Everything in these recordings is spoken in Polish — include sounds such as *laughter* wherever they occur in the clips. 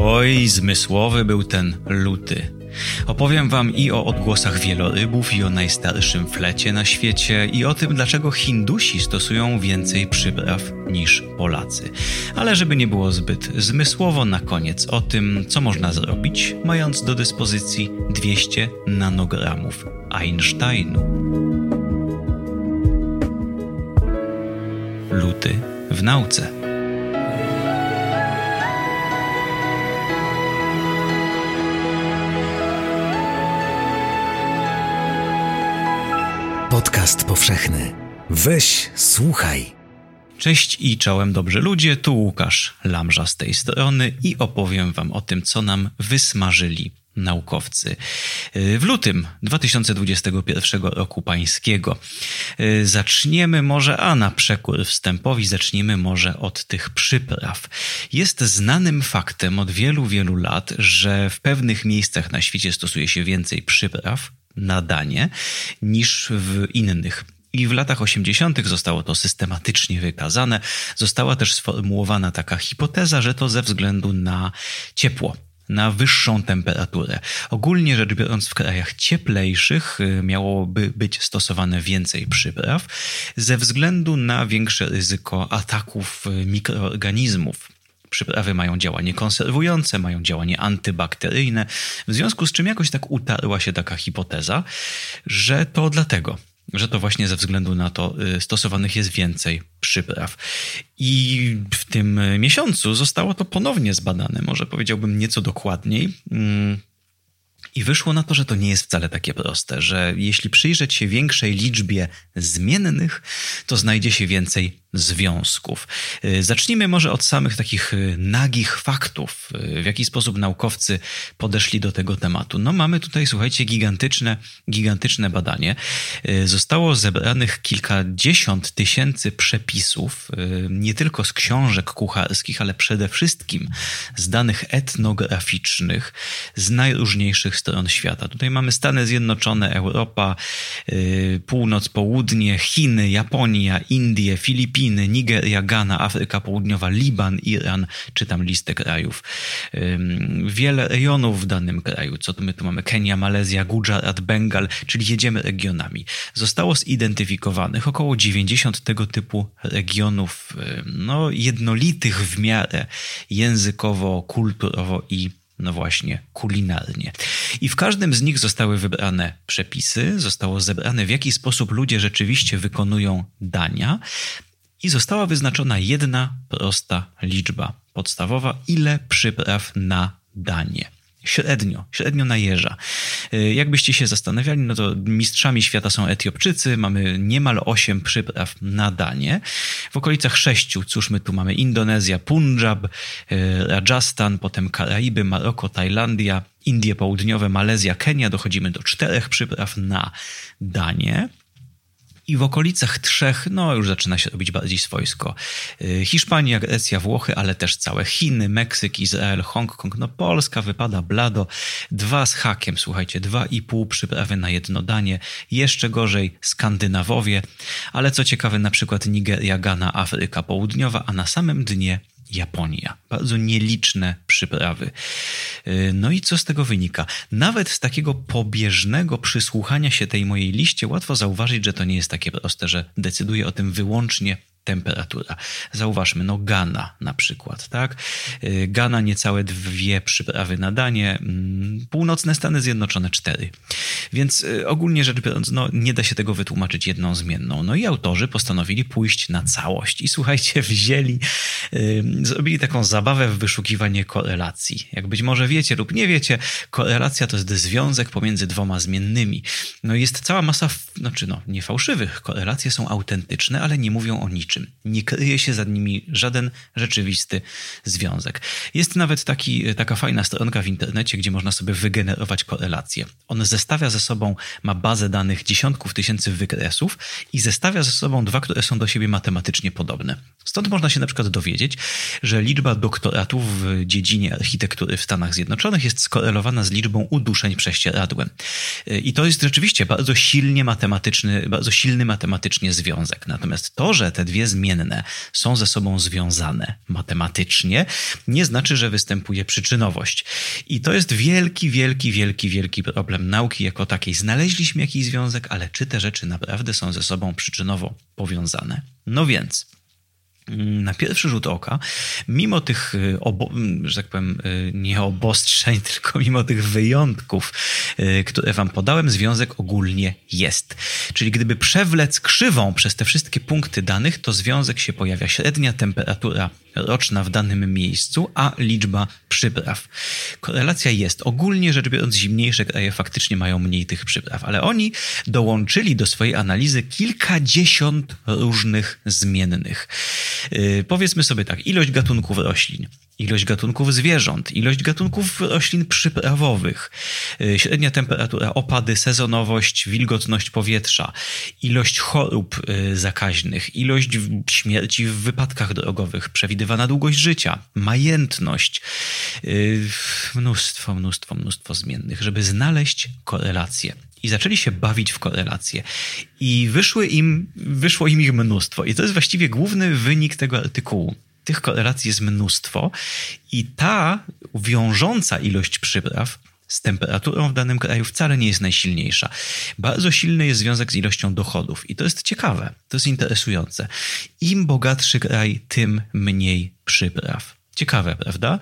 Oj, zmysłowy był ten luty. Opowiem wam i o odgłosach wielorybów, i o najstarszym flecie na świecie, i o tym, dlaczego Hindusi stosują więcej przypraw niż Polacy. Ale żeby nie było zbyt zmysłowo, na koniec o tym, co można zrobić, mając do dyspozycji 200 nanogramów Einsteinu. Luty w nauce. Podcast powszechny. Weź, słuchaj. Cześć i czołem dobrzy ludzie, tu Łukasz Lamża z tej strony i opowiem wam o tym, co nam wysmażyli naukowcy w lutym 2021 roku pańskiego. Zaczniemy może, a na przekór wstępowi, zacznijmy może od tych przypraw. Jest znanym faktem od wielu, wielu lat, że w pewnych miejscach na świecie stosuje się więcej przypraw na danie niż w innych. I w latach 80. zostało to systematycznie wykazane. Została też sformułowana taka hipoteza, że to ze względu na ciepło na wyższą temperaturę. Ogólnie rzecz biorąc, w krajach cieplejszych y, miałoby być stosowane więcej przypraw ze względu na większe ryzyko ataków y, mikroorganizmów. Przyprawy mają działanie konserwujące, mają działanie antybakteryjne, w związku z czym jakoś tak utarła się taka hipoteza, że to dlatego że to właśnie ze względu na to y, stosowanych jest więcej przypraw. I w tym miesiącu zostało to ponownie zbadane, może powiedziałbym nieco dokładniej. Mm, I wyszło na to, że to nie jest wcale takie proste, że jeśli przyjrzeć się większej liczbie zmiennych, to znajdzie się więcej związków. Y, zacznijmy może od samych takich y, nagich faktów, y, w jaki sposób naukowcy podeszli do tego tematu. No mamy tutaj, słuchajcie, gigantyczne, gigantyczne badanie. Zostało zebranych kilkadziesiąt tysięcy przepisów, nie tylko z książek kucharskich, ale przede wszystkim z danych etnograficznych z najróżniejszych stron świata. Tutaj mamy Stany Zjednoczone, Europa, północ, południe, Chiny, Japonia, Indie, Filipiny, Filipiny, Nigeria, Ghana, Afryka Południowa, Liban, Iran, czytam listę krajów. Wiele rejonów w danym kraju, co my tu mamy, Kenia, Malezja, Gujarat, Bengal, czyli jedziemy regionami. Zostało zidentyfikowanych około 90 tego typu regionów, no jednolitych w miarę językowo, kulturowo i no właśnie, kulinarnie. I w każdym z nich zostały wybrane przepisy, zostało zebrane w jaki sposób ludzie rzeczywiście wykonują dania, i została wyznaczona jedna prosta liczba podstawowa, ile przypraw na danie. Średnio, średnio na jeża. Y, jakbyście się zastanawiali, no to mistrzami świata są Etiopczycy, mamy niemal 8 przypraw na danie. W okolicach 6, cóż my tu mamy, Indonezja, Punjab, y, Rajasthan, potem Karaiby, Maroko, Tajlandia, Indie Południowe, Malezja, Kenia, dochodzimy do czterech przypraw na danie i w okolicach trzech, no już zaczyna się robić bardziej swojsko. Y, Hiszpania, Grecja, Włochy, ale też całe Chiny, Meksyk, Izrael, Hongkong, no Polska wypada blado. Dwa z hakiem, słuchajcie, dwa i pół przyprawy na jedno danie. Jeszcze gorzej Skandynawowie, ale co ciekawe na przykład Nigeria, Ghana, Afryka Południowa, a na samym dnie Japonia. Bardzo nieliczne przyprawy. Y, no i co z tego wynika? Nawet z takiego pobieżnego przysłuchania się tej mojej liście łatwo zauważyć, że to nie jest takie proste, że decyduje o tym wyłącznie temperatura. Zauważmy, no Gana na przykład, tak? Y, Gana niecałe dwie przyprawy na danie, mm, północne Stany Zjednoczone cztery. Więc y, ogólnie rzecz biorąc, no nie da się tego wytłumaczyć jedną zmienną. No i autorzy postanowili pójść na całość i słuchajcie, *laughs* wzięli, zrobili taką zabawę w wyszukiwanie korelacji. Jak być może wiecie lub nie wiecie, korelacja to jest związek pomiędzy dwoma zmiennymi. No jest cała masa, znaczy no nie fałszywych, korelacje są autentyczne, ale nie mówią o niczym. Nie kryje się za nimi żaden rzeczywisty związek. Jest nawet taki, taka fajna stronka w internecie, gdzie można sobie wygenerować korelacje. On zestawia ze sobą, ma bazę danych dziesiątków tysięcy wykresów i zestawia ze sobą dwa, które są do siebie matematycznie podobne. Stąd można się na przykład dowiedzieć, że liczba doktoratów w dziedzinie architektury w Stanach Zjednoczonych jest skorelowana z liczbą uduszeń prześcieradłem. I to jest rzeczywiście bardzo silnie matematyczny, bardzo silny matematycznie związek. Natomiast to, że te dwie niezmienne, są ze sobą związane matematycznie, nie znaczy, że występuje przyczynowość. I to jest wielki, wielki, wielki, wielki problem nauki jako takiej. Znaleźliśmy jakiś związek, ale czy te rzeczy naprawdę są ze sobą przyczynowo powiązane? No więc na pierwszy rzut oka, mimo tych, y, obo, że tak powiem, y, nie obostrzeń, *laughs* tylko mimo tych wyjątków, y, które wam podałem, związek ogólnie jest. Czyli gdyby przewlec krzywą przez te wszystkie punkty danych, to związek się pojawia średnia temperatura roczna w danym miejscu, a liczba przypraw. Korelacja jest. Ogólnie rzecz biorąc, zimniejsze kraje faktycznie mają mniej tych przypraw, ale oni dołączyli do swojej analizy kilkadziesiąt różnych zmiennych. Yy, powiedzmy sobie tak, ilość gatunków roślin, ilość gatunków zwierząt, ilość gatunków roślin przyprawowych, y, średnia temperatura, opady, sezonowość, wilgotność powietrza, ilość chorób y, zakaźnych, ilość śmierci w wypadkach drogowych, przewidywana długość życia, majętność, y, mnóstwo, mnóstwo, mnóstwo zmiennych, żeby znaleźć korelację. I zaczęli się bawić w korelacje. I wyszły im, wyszło im ich mnóstwo. I to jest właściwie główny wynik tego artykułu tych korelacji jest mnóstwo i ta wiążąca ilość przypraw z temperaturą w danym kraju wcale nie jest najsilniejsza. Bardzo silny jest związek z ilością dochodów i to jest ciekawe, to jest interesujące. Im bogatszy kraj, tym mniej przypraw. Ciekawe, prawda?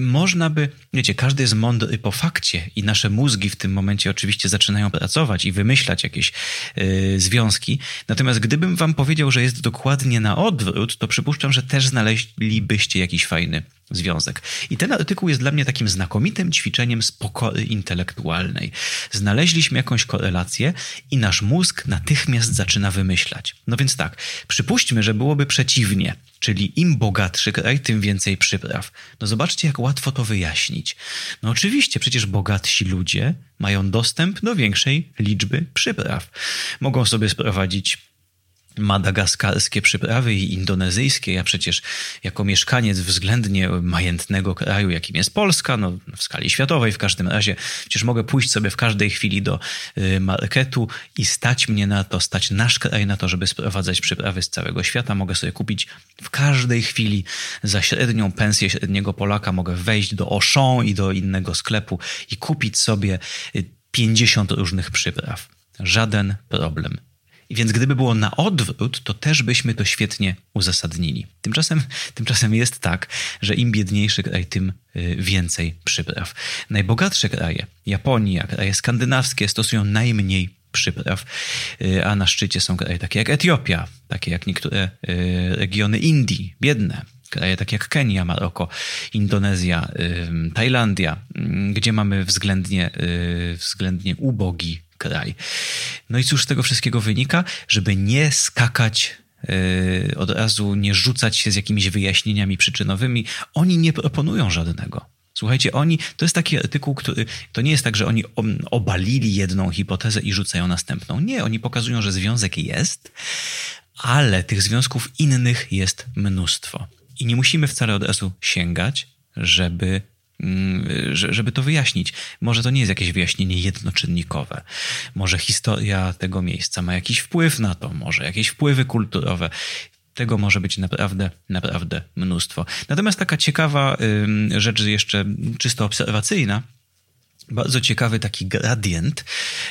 Można by, wiecie, każdy jest mądry po fakcie i nasze mózgi w tym momencie oczywiście zaczynają pracować i wymyślać jakieś yy, związki. Natomiast gdybym wam powiedział, że jest dokładnie na odwrót, to przypuszczam, że też znaleźlibyście jakiś fajny związek. I ten artykuł jest dla mnie takim znakomitym ćwiczeniem z pokory intelektualnej. Znaleźliśmy jakąś korelację i nasz mózg natychmiast zaczyna wymyślać. No więc tak, przypuśćmy, że byłoby przeciwnie, czyli im bogatszy kraj, tym więcej przypraw. No zobaczcie, łatwo to wyjaśnić. No oczywiście, przecież bogatsi ludzie mają dostęp do większej liczby przypraw. Mogą sobie sprowadzić madagaskarskie przyprawy i indonezyjskie. Ja przecież jako mieszkaniec względnie majętnego kraju, jakim jest Polska, no w skali światowej w każdym razie, przecież mogę pójść sobie w każdej chwili do y, marketu i stać mnie na to, stać nasz kraj na to, żeby sprowadzać przyprawy z całego świata. Mogę sobie kupić w każdej chwili za średnią pensję średniego Polaka. Mogę wejść do Auchan i do innego sklepu i kupić sobie 50 y, różnych przypraw. Żaden problem. Więc gdyby było na odwrót, to też byśmy to świetnie uzasadnili. Tymczasem, tymczasem jest tak, że im biedniejszy kraj, tym y, więcej przypraw. Najbogatsze kraje, Japonia, kraje skandynawskie stosują najmniej przypraw, y, a na szczycie są kraje takie jak Etiopia, takie jak niektóre y, regiony Indii, biedne, kraje takie jak Kenia, Maroko, Indonezja, Tajlandia, gdzie mamy względnie, względnie ubogi kraj. No i cóż z tego wszystkiego wynika? Żeby nie skakać yy, od razu, nie rzucać się z jakimiś wyjaśnieniami przyczynowymi, oni nie proponują żadnego. Słuchajcie, oni, to jest taki artykuł, który, to nie jest tak, że oni obalili jedną hipotezę i rzucają następną. Nie, oni pokazują, że związek jest, ale tych związków innych jest mnóstwo. I nie musimy wcale od razu sięgać, żeby żeby to wyjaśnić. Może to nie jest jakieś wyjaśnienie jednoczynnikowe. Może historia tego miejsca ma jakiś wpływ na to, może jakieś wpływy kulturowe. Tego może być naprawdę, naprawdę mnóstwo. Natomiast taka ciekawa rzecz jeszcze czysto obserwacyjna, bardzo ciekawy taki gradient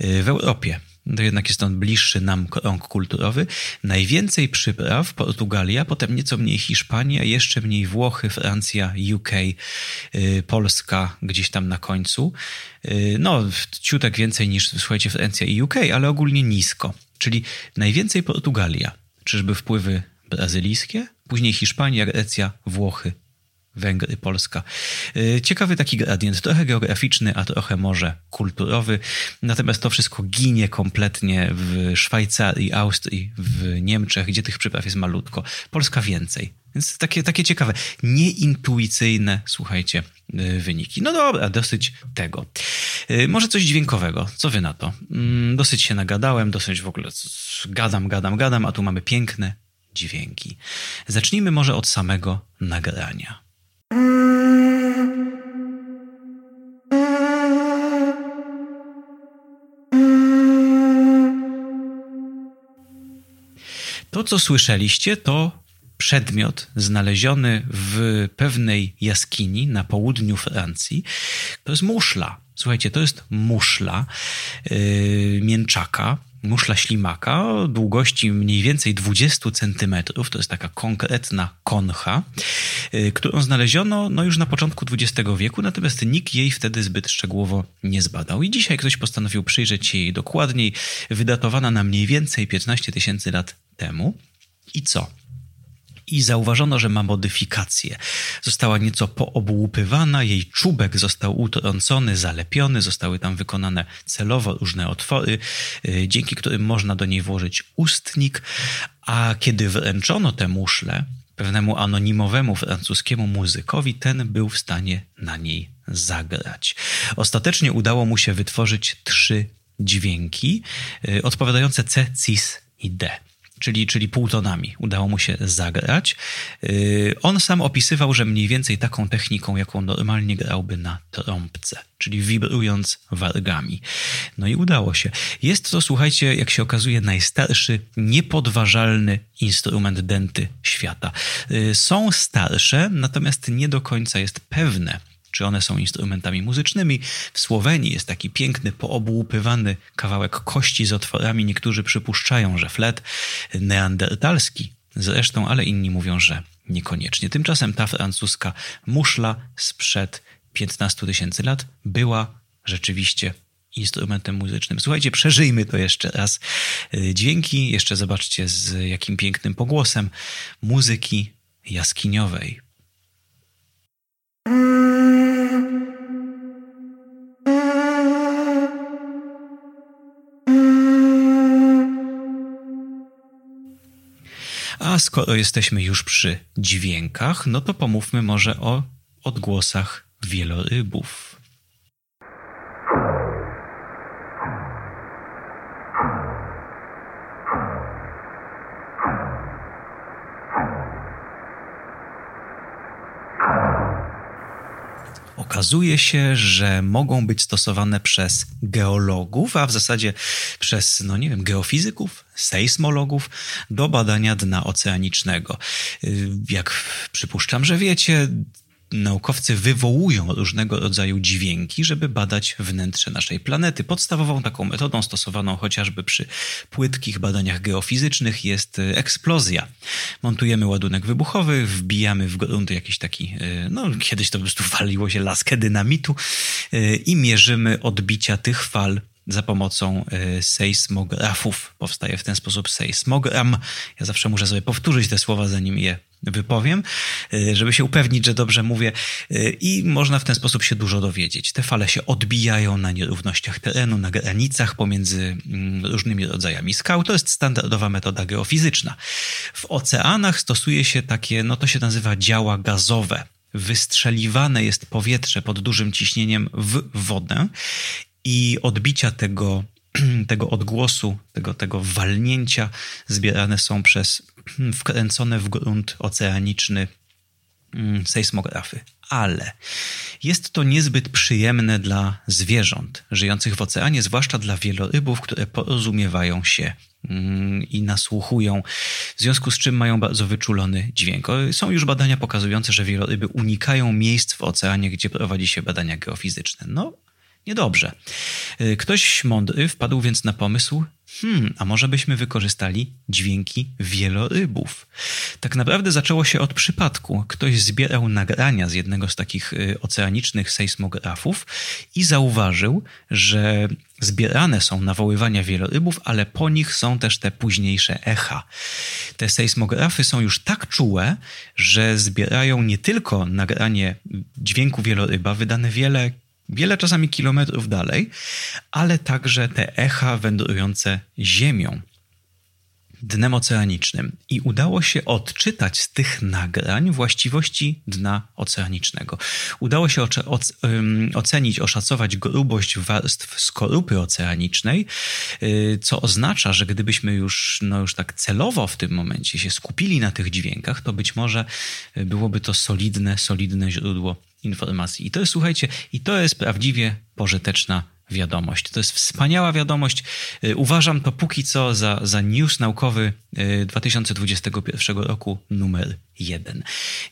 y, w Europie to jednak jest on bliższy nam krąg kulturowy. Najwięcej przypraw Portugalia, potem nieco mniej Hiszpania, jeszcze mniej Włochy, Francja, UK, y, Polska gdzieś tam na końcu. Y, no, ciutek więcej niż, słuchajcie, Francja i UK, ale ogólnie nisko. Czyli najwięcej Portugalia. Czyżby wpływy brazylijskie? Później Hiszpania, Grecja, Włochy, Węgry, Polska. Y, ciekawy taki gradient, trochę geograficzny, a trochę może kulturowy. Natomiast to wszystko ginie kompletnie w Szwajcarii, Austrii, w Niemczech, gdzie tych przypraw jest malutko. Polska więcej. Więc takie, takie ciekawe, nieintuicyjne, słuchajcie, y, wyniki. No dobra, dosyć tego. Y, może coś dźwiękowego. Co wy na to? Mm, dosyć się nagadałem, dosyć w ogóle gadam, gadam, gadam, a tu mamy piękne dźwięki. Zacznijmy może od samego nagrania. To, co słyszeliście, to przedmiot znaleziony w pewnej jaskini na południu Francji. To jest muszla. Słuchajcie, to jest muszla yy, mięczaka, muszla ślimaka długości mniej więcej 20 centymetrów. To jest taka konkretna koncha, yy, którą znaleziono no, już na początku XX wieku, natomiast nikt jej wtedy zbyt szczegółowo nie zbadał. I dzisiaj ktoś postanowił przyjrzeć się jej dokładniej, wydatowana na mniej więcej 15 tysięcy lat temu. I co? I zauważono, że ma modyfikację. Została nieco poobłupywana, jej czubek został utrącony, zalepiony, zostały tam wykonane celowo różne otwory, y, dzięki którym można do niej włożyć ustnik, a kiedy wręczono te muszle pewnemu anonimowemu francuskiemu muzykowi, ten był w stanie na niej zagrać. Ostatecznie udało mu się wytworzyć trzy dźwięki y, odpowiadające C, cis i D czyli, czyli półtonami. Udało mu się zagrać. Yy, on sam opisywał, że mniej więcej taką techniką, jaką normalnie grałby na trąbce, czyli wibrując wargami. No i udało się. Jest to, słuchajcie, jak się okazuje, najstarszy, niepodważalny instrument denty świata. Yy, są starsze, natomiast nie do końca jest pewne, czy one są instrumentami muzycznymi. W Słowenii jest taki piękny, poobłupywany kawałek kości z otworami. Niektórzy przypuszczają, że flet neandertalski zresztą, ale inni mówią, że niekoniecznie. Tymczasem ta francuska muszla sprzed 15 tysięcy lat była rzeczywiście instrumentem muzycznym. Słuchajcie, przeżyjmy to jeszcze raz. Dźwięki, jeszcze zobaczcie z jakim pięknym pogłosem muzyki jaskiniowej. A skoro jesteśmy już przy dźwiękach, no to pomówmy może o odgłosach wielorybów. Okazuje się, że mogą być stosowane przez geologów, a w zasadzie przez, no nie wiem, geofizyków, sejsmologów do badania dna oceanicznego. Y, jak przypuszczam, że wiecie, naukowcy wywołują różnego rodzaju dźwięki, żeby badać wnętrze naszej planety. Podstawową taką metodą stosowaną chociażby przy płytkich badaniach geofizycznych jest e, eksplozja. Montujemy ładunek wybuchowy, wbijamy w grunt jakiś taki, e, no kiedyś to po prostu waliło się laskę dynamitu e, i mierzymy odbicia tych fal za pomocą sejsmografów. Powstaje w ten sposób sejsmogram. Ja zawsze muszę sobie powtórzyć te słowa, zanim je wypowiem, y, żeby się upewnić, że dobrze mówię y, i można w ten sposób się dużo dowiedzieć. Te fale się odbijają na nierównościach terenu, na granicach pomiędzy mm, różnymi rodzajami skał. To jest standardowa metoda geofizyczna. W oceanach stosuje się takie, no to się nazywa działa gazowe. Wystrzeliwane jest powietrze pod dużym ciśnieniem w wodę i odbicia tego *clears throat* tego odgłosu, tego, tego walnięcia zbierane są przez *clears throat* wkręcone w grunt oceaniczny mm, sejsmografy. Ale jest to niezbyt przyjemne dla zwierząt żyjących w oceanie, zwłaszcza dla wielorybów, które porozumiewają się mm, i nasłuchują, w związku z czym mają bardzo wyczulony dźwięk. Są już badania pokazujące, że wieloryby unikają miejsc w oceanie, gdzie prowadzi się badania geofizyczne. No, niedobrze. Y, ktoś mądry wpadł więc na pomysł, hmm, a może byśmy wykorzystali dźwięki wielorybów. Tak naprawdę zaczęło się od przypadku. Ktoś zbierał nagrania z jednego z takich y, oceanicznych sejsmografów i zauważył, że zbierane są nawoływania wielorybów, ale po nich są też te późniejsze echa. Te sejsmografy są już tak czułe, że zbierają nie tylko nagranie dźwięku wieloryba wydane wiele wiele czasami kilometrów dalej, ale także te echa wędrujące ziemią, dnem oceanicznym. I udało się odczytać z tych nagrań właściwości dna oceanicznego. Udało się ocenić, oszacować grubość warstw skorupy oceanicznej, y, co oznacza, że gdybyśmy już, no już tak celowo w tym momencie się skupili na tych dźwiękach, to być może byłoby to solidne, solidne źródło informacji. I to jest, słuchajcie, i to jest prawdziwie pożyteczna wiadomość. To jest wspaniała wiadomość. Y, uważam to póki co za, za news naukowy 2021 y, roku numer jeden.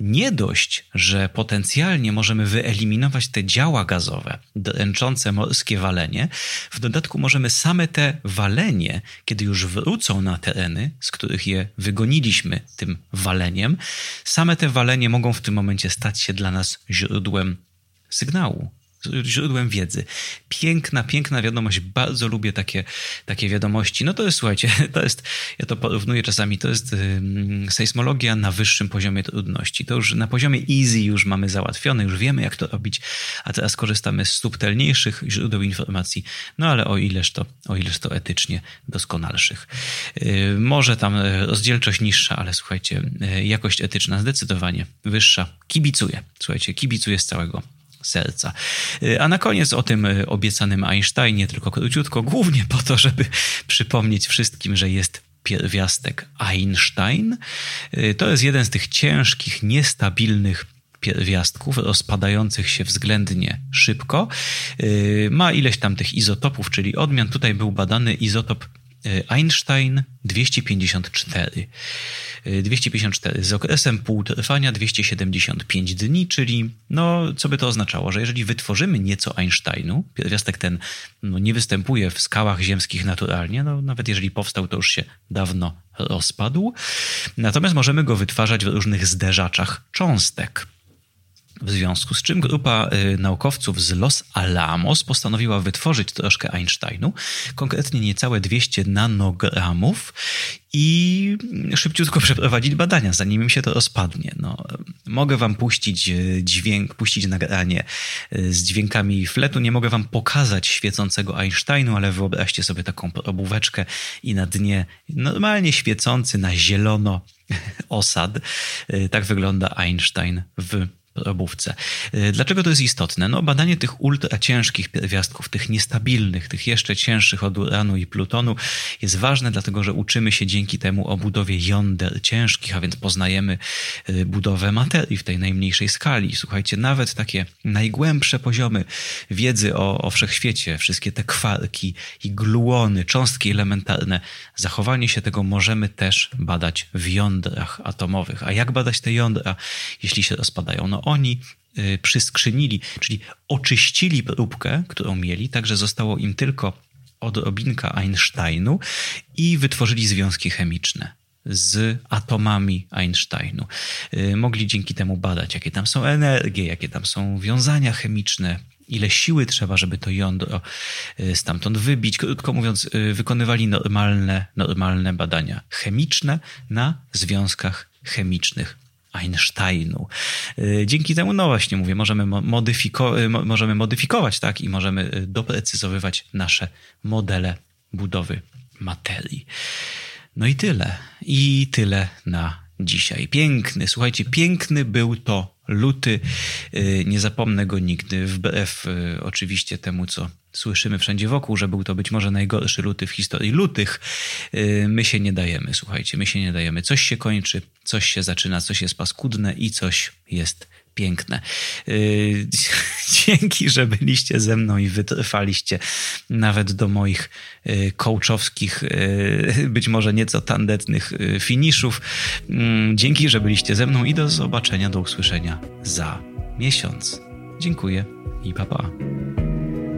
Nie dość, że potencjalnie możemy wyeliminować te działa gazowe dręczące morskie walenie, w dodatku możemy same te walenie, kiedy już wrócą na tereny, z których je wygoniliśmy tym waleniem, same te walenie mogą w tym momencie stać się dla nas źródłem sygnału, źródłem wiedzy. Piękna, piękna wiadomość. Bardzo lubię takie, takie wiadomości. No to jest, słuchajcie, *laughs* to jest, ja to porównuję czasami, to jest um, sejsmologia na wyższym poziomie trudności. To już na poziomie easy już mamy załatwione, już wiemy jak to robić, a teraz korzystamy z subtelniejszych źródeł informacji, no ale o ileż to, o ileż to etycznie doskonalszych. Yy, może tam e, rozdzielczość niższa, ale słuchajcie, e, jakość etyczna zdecydowanie wyższa. Kibicuję, słuchajcie, kibicuję z całego serca. A na koniec o tym e, obiecanym Einsteinie, tylko króciutko, głównie po to, żeby przypomnieć wszystkim, że jest pierwiastek Einstein. E, to jest jeden z tych ciężkich, niestabilnych pierwiastków rozpadających się względnie szybko. E, ma ileś tam tych izotopów, czyli odmian. Tutaj był badany izotop Einstein 254. 254 z okresem półtrwania 275 dni, czyli no, co by to oznaczało, że jeżeli wytworzymy nieco Einsteinu, pierwiastek ten no, nie występuje w skałach ziemskich naturalnie, no, nawet jeżeli powstał, to już się dawno rozpadł, natomiast możemy go wytwarzać w różnych zderzaczach cząstek. W związku z czym grupa y, naukowców z Los Alamos postanowiła wytworzyć troszkę Einsteinu, konkretnie niecałe 200 nanogramów i szybciutko *laughs* przeprowadzić badania, zanim im się to rozpadnie. No, mogę wam puścić y, dźwięk, puścić nagranie y, z dźwiękami fletu, nie mogę wam pokazać świecącego Einsteinu, ale wyobraźcie sobie taką probóweczkę i na dnie normalnie świecący na zielono *laughs* osad. Tak wygląda Einstein w Y, dlaczego to jest istotne? No, badanie tych ultra ciężkich pierwiastków, tych niestabilnych, tych jeszcze cięższych od uranu i plutonu jest ważne, dlatego że uczymy się dzięki temu o budowie jąder ciężkich, a więc poznajemy y, budowę materii w tej najmniejszej skali. Słuchajcie, nawet takie najgłębsze poziomy wiedzy o, o wszechświecie, wszystkie te kwarki i gluony, cząstki elementarne, zachowanie się tego możemy też badać w jądrach atomowych. A jak badać te jądra, jeśli się rozpadają? No oni y, przyskrzynili, czyli oczyścili próbkę, którą mieli, tak że zostało im tylko odrobinka Einsteinu i wytworzyli związki chemiczne z atomami Einsteinu. Y, mogli dzięki temu badać, jakie tam są energie, jakie tam są wiązania chemiczne, ile siły trzeba, żeby to jądro y, stamtąd wybić. Krótko mówiąc, wykonywali normalne, normalne badania chemiczne na związkach chemicznych Einsteinu. Y, dzięki temu, no właśnie mówię, możemy, modyfiko y, możemy modyfikować, tak, i możemy y, doprecyzowywać nasze modele budowy materii. No i tyle. I tyle na dzisiaj. Piękny, słuchajcie, piękny był to luty. Nie zapomnę go nigdy, wbrew oczywiście temu, co słyszymy wszędzie wokół, że był to być może najgorszy luty w historii lutych. Y, my się nie dajemy, słuchajcie, my się nie dajemy. Coś się kończy, coś się zaczyna, coś jest paskudne i coś jest piękne. Y, *laughs* dzięki, że byliście ze mną i wytrwaliście nawet do moich y, coachowskich, *laughs* być może nieco tandetnych finiszów. Mm, dzięki, że byliście ze mną i do zobaczenia, do usłyszenia za miesiąc. Dziękuję i pa pa.